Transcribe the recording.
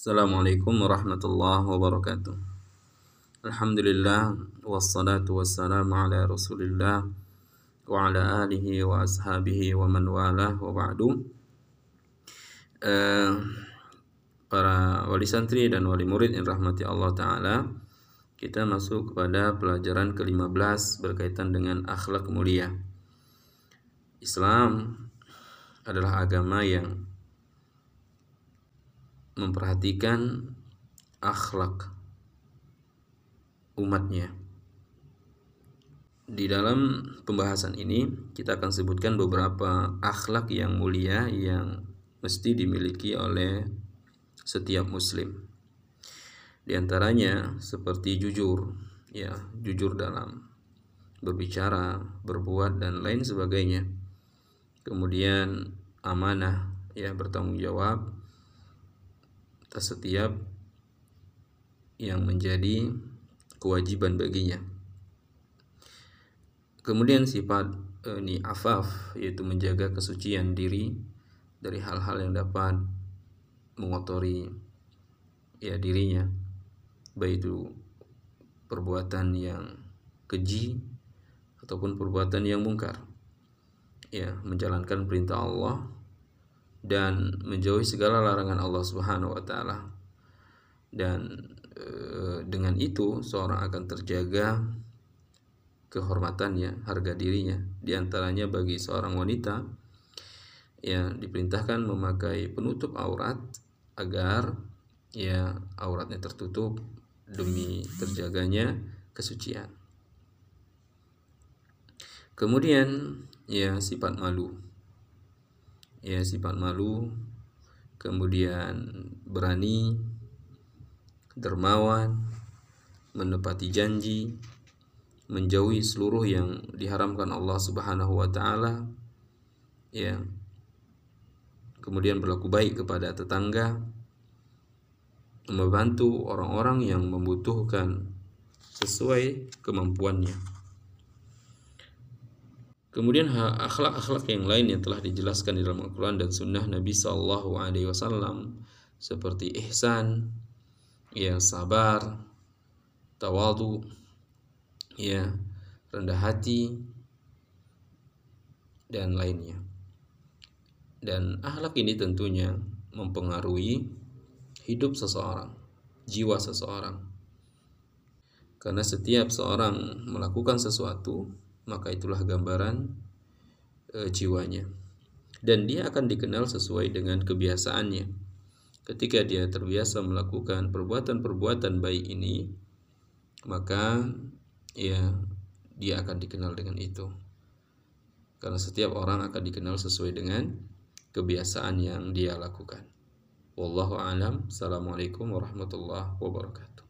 Assalamualaikum warahmatullahi wabarakatuh. Alhamdulillah wassalatu wassalamu ala Rasulillah wa ala alihi wa ashabihi wa man wala wa ba'du. Uh, para wali santri dan wali murid yang rahmati Allah taala, kita masuk kepada pelajaran ke-15 berkaitan dengan akhlak mulia. Islam adalah agama yang memperhatikan akhlak umatnya. Di dalam pembahasan ini kita akan sebutkan beberapa akhlak yang mulia yang mesti dimiliki oleh setiap muslim. Di antaranya seperti jujur, ya, jujur dalam berbicara, berbuat dan lain sebagainya. Kemudian amanah, ya, bertanggung jawab atas setiap yang menjadi kewajiban baginya. Kemudian sifat eh, ini afaf yaitu menjaga kesucian diri dari hal-hal yang dapat mengotori ya dirinya baik itu perbuatan yang keji ataupun perbuatan yang mungkar ya menjalankan perintah Allah dan menjauhi segala larangan Allah Subhanahu wa taala. Dan e, dengan itu seorang akan terjaga kehormatannya, harga dirinya. Di antaranya bagi seorang wanita yang diperintahkan memakai penutup aurat agar ya auratnya tertutup demi terjaganya kesucian. Kemudian ya sifat malu ya sifat malu kemudian berani dermawan menepati janji menjauhi seluruh yang diharamkan Allah Subhanahu wa taala. Ya kemudian berlaku baik kepada tetangga membantu orang-orang yang membutuhkan sesuai kemampuannya Kemudian akhlak-akhlak yang lain yang telah dijelaskan di dalam Al-Quran dan Sunnah Nabi Sallallahu Alaihi Wasallam seperti ihsan, ya sabar, tawadu, ya rendah hati dan lainnya. Dan akhlak ini tentunya mempengaruhi hidup seseorang, jiwa seseorang. Karena setiap seorang melakukan sesuatu maka itulah gambaran e, jiwanya. Dan dia akan dikenal sesuai dengan kebiasaannya. Ketika dia terbiasa melakukan perbuatan-perbuatan baik ini, maka ya dia akan dikenal dengan itu. Karena setiap orang akan dikenal sesuai dengan kebiasaan yang dia lakukan. Wallahu alam. Assalamualaikum warahmatullahi wabarakatuh.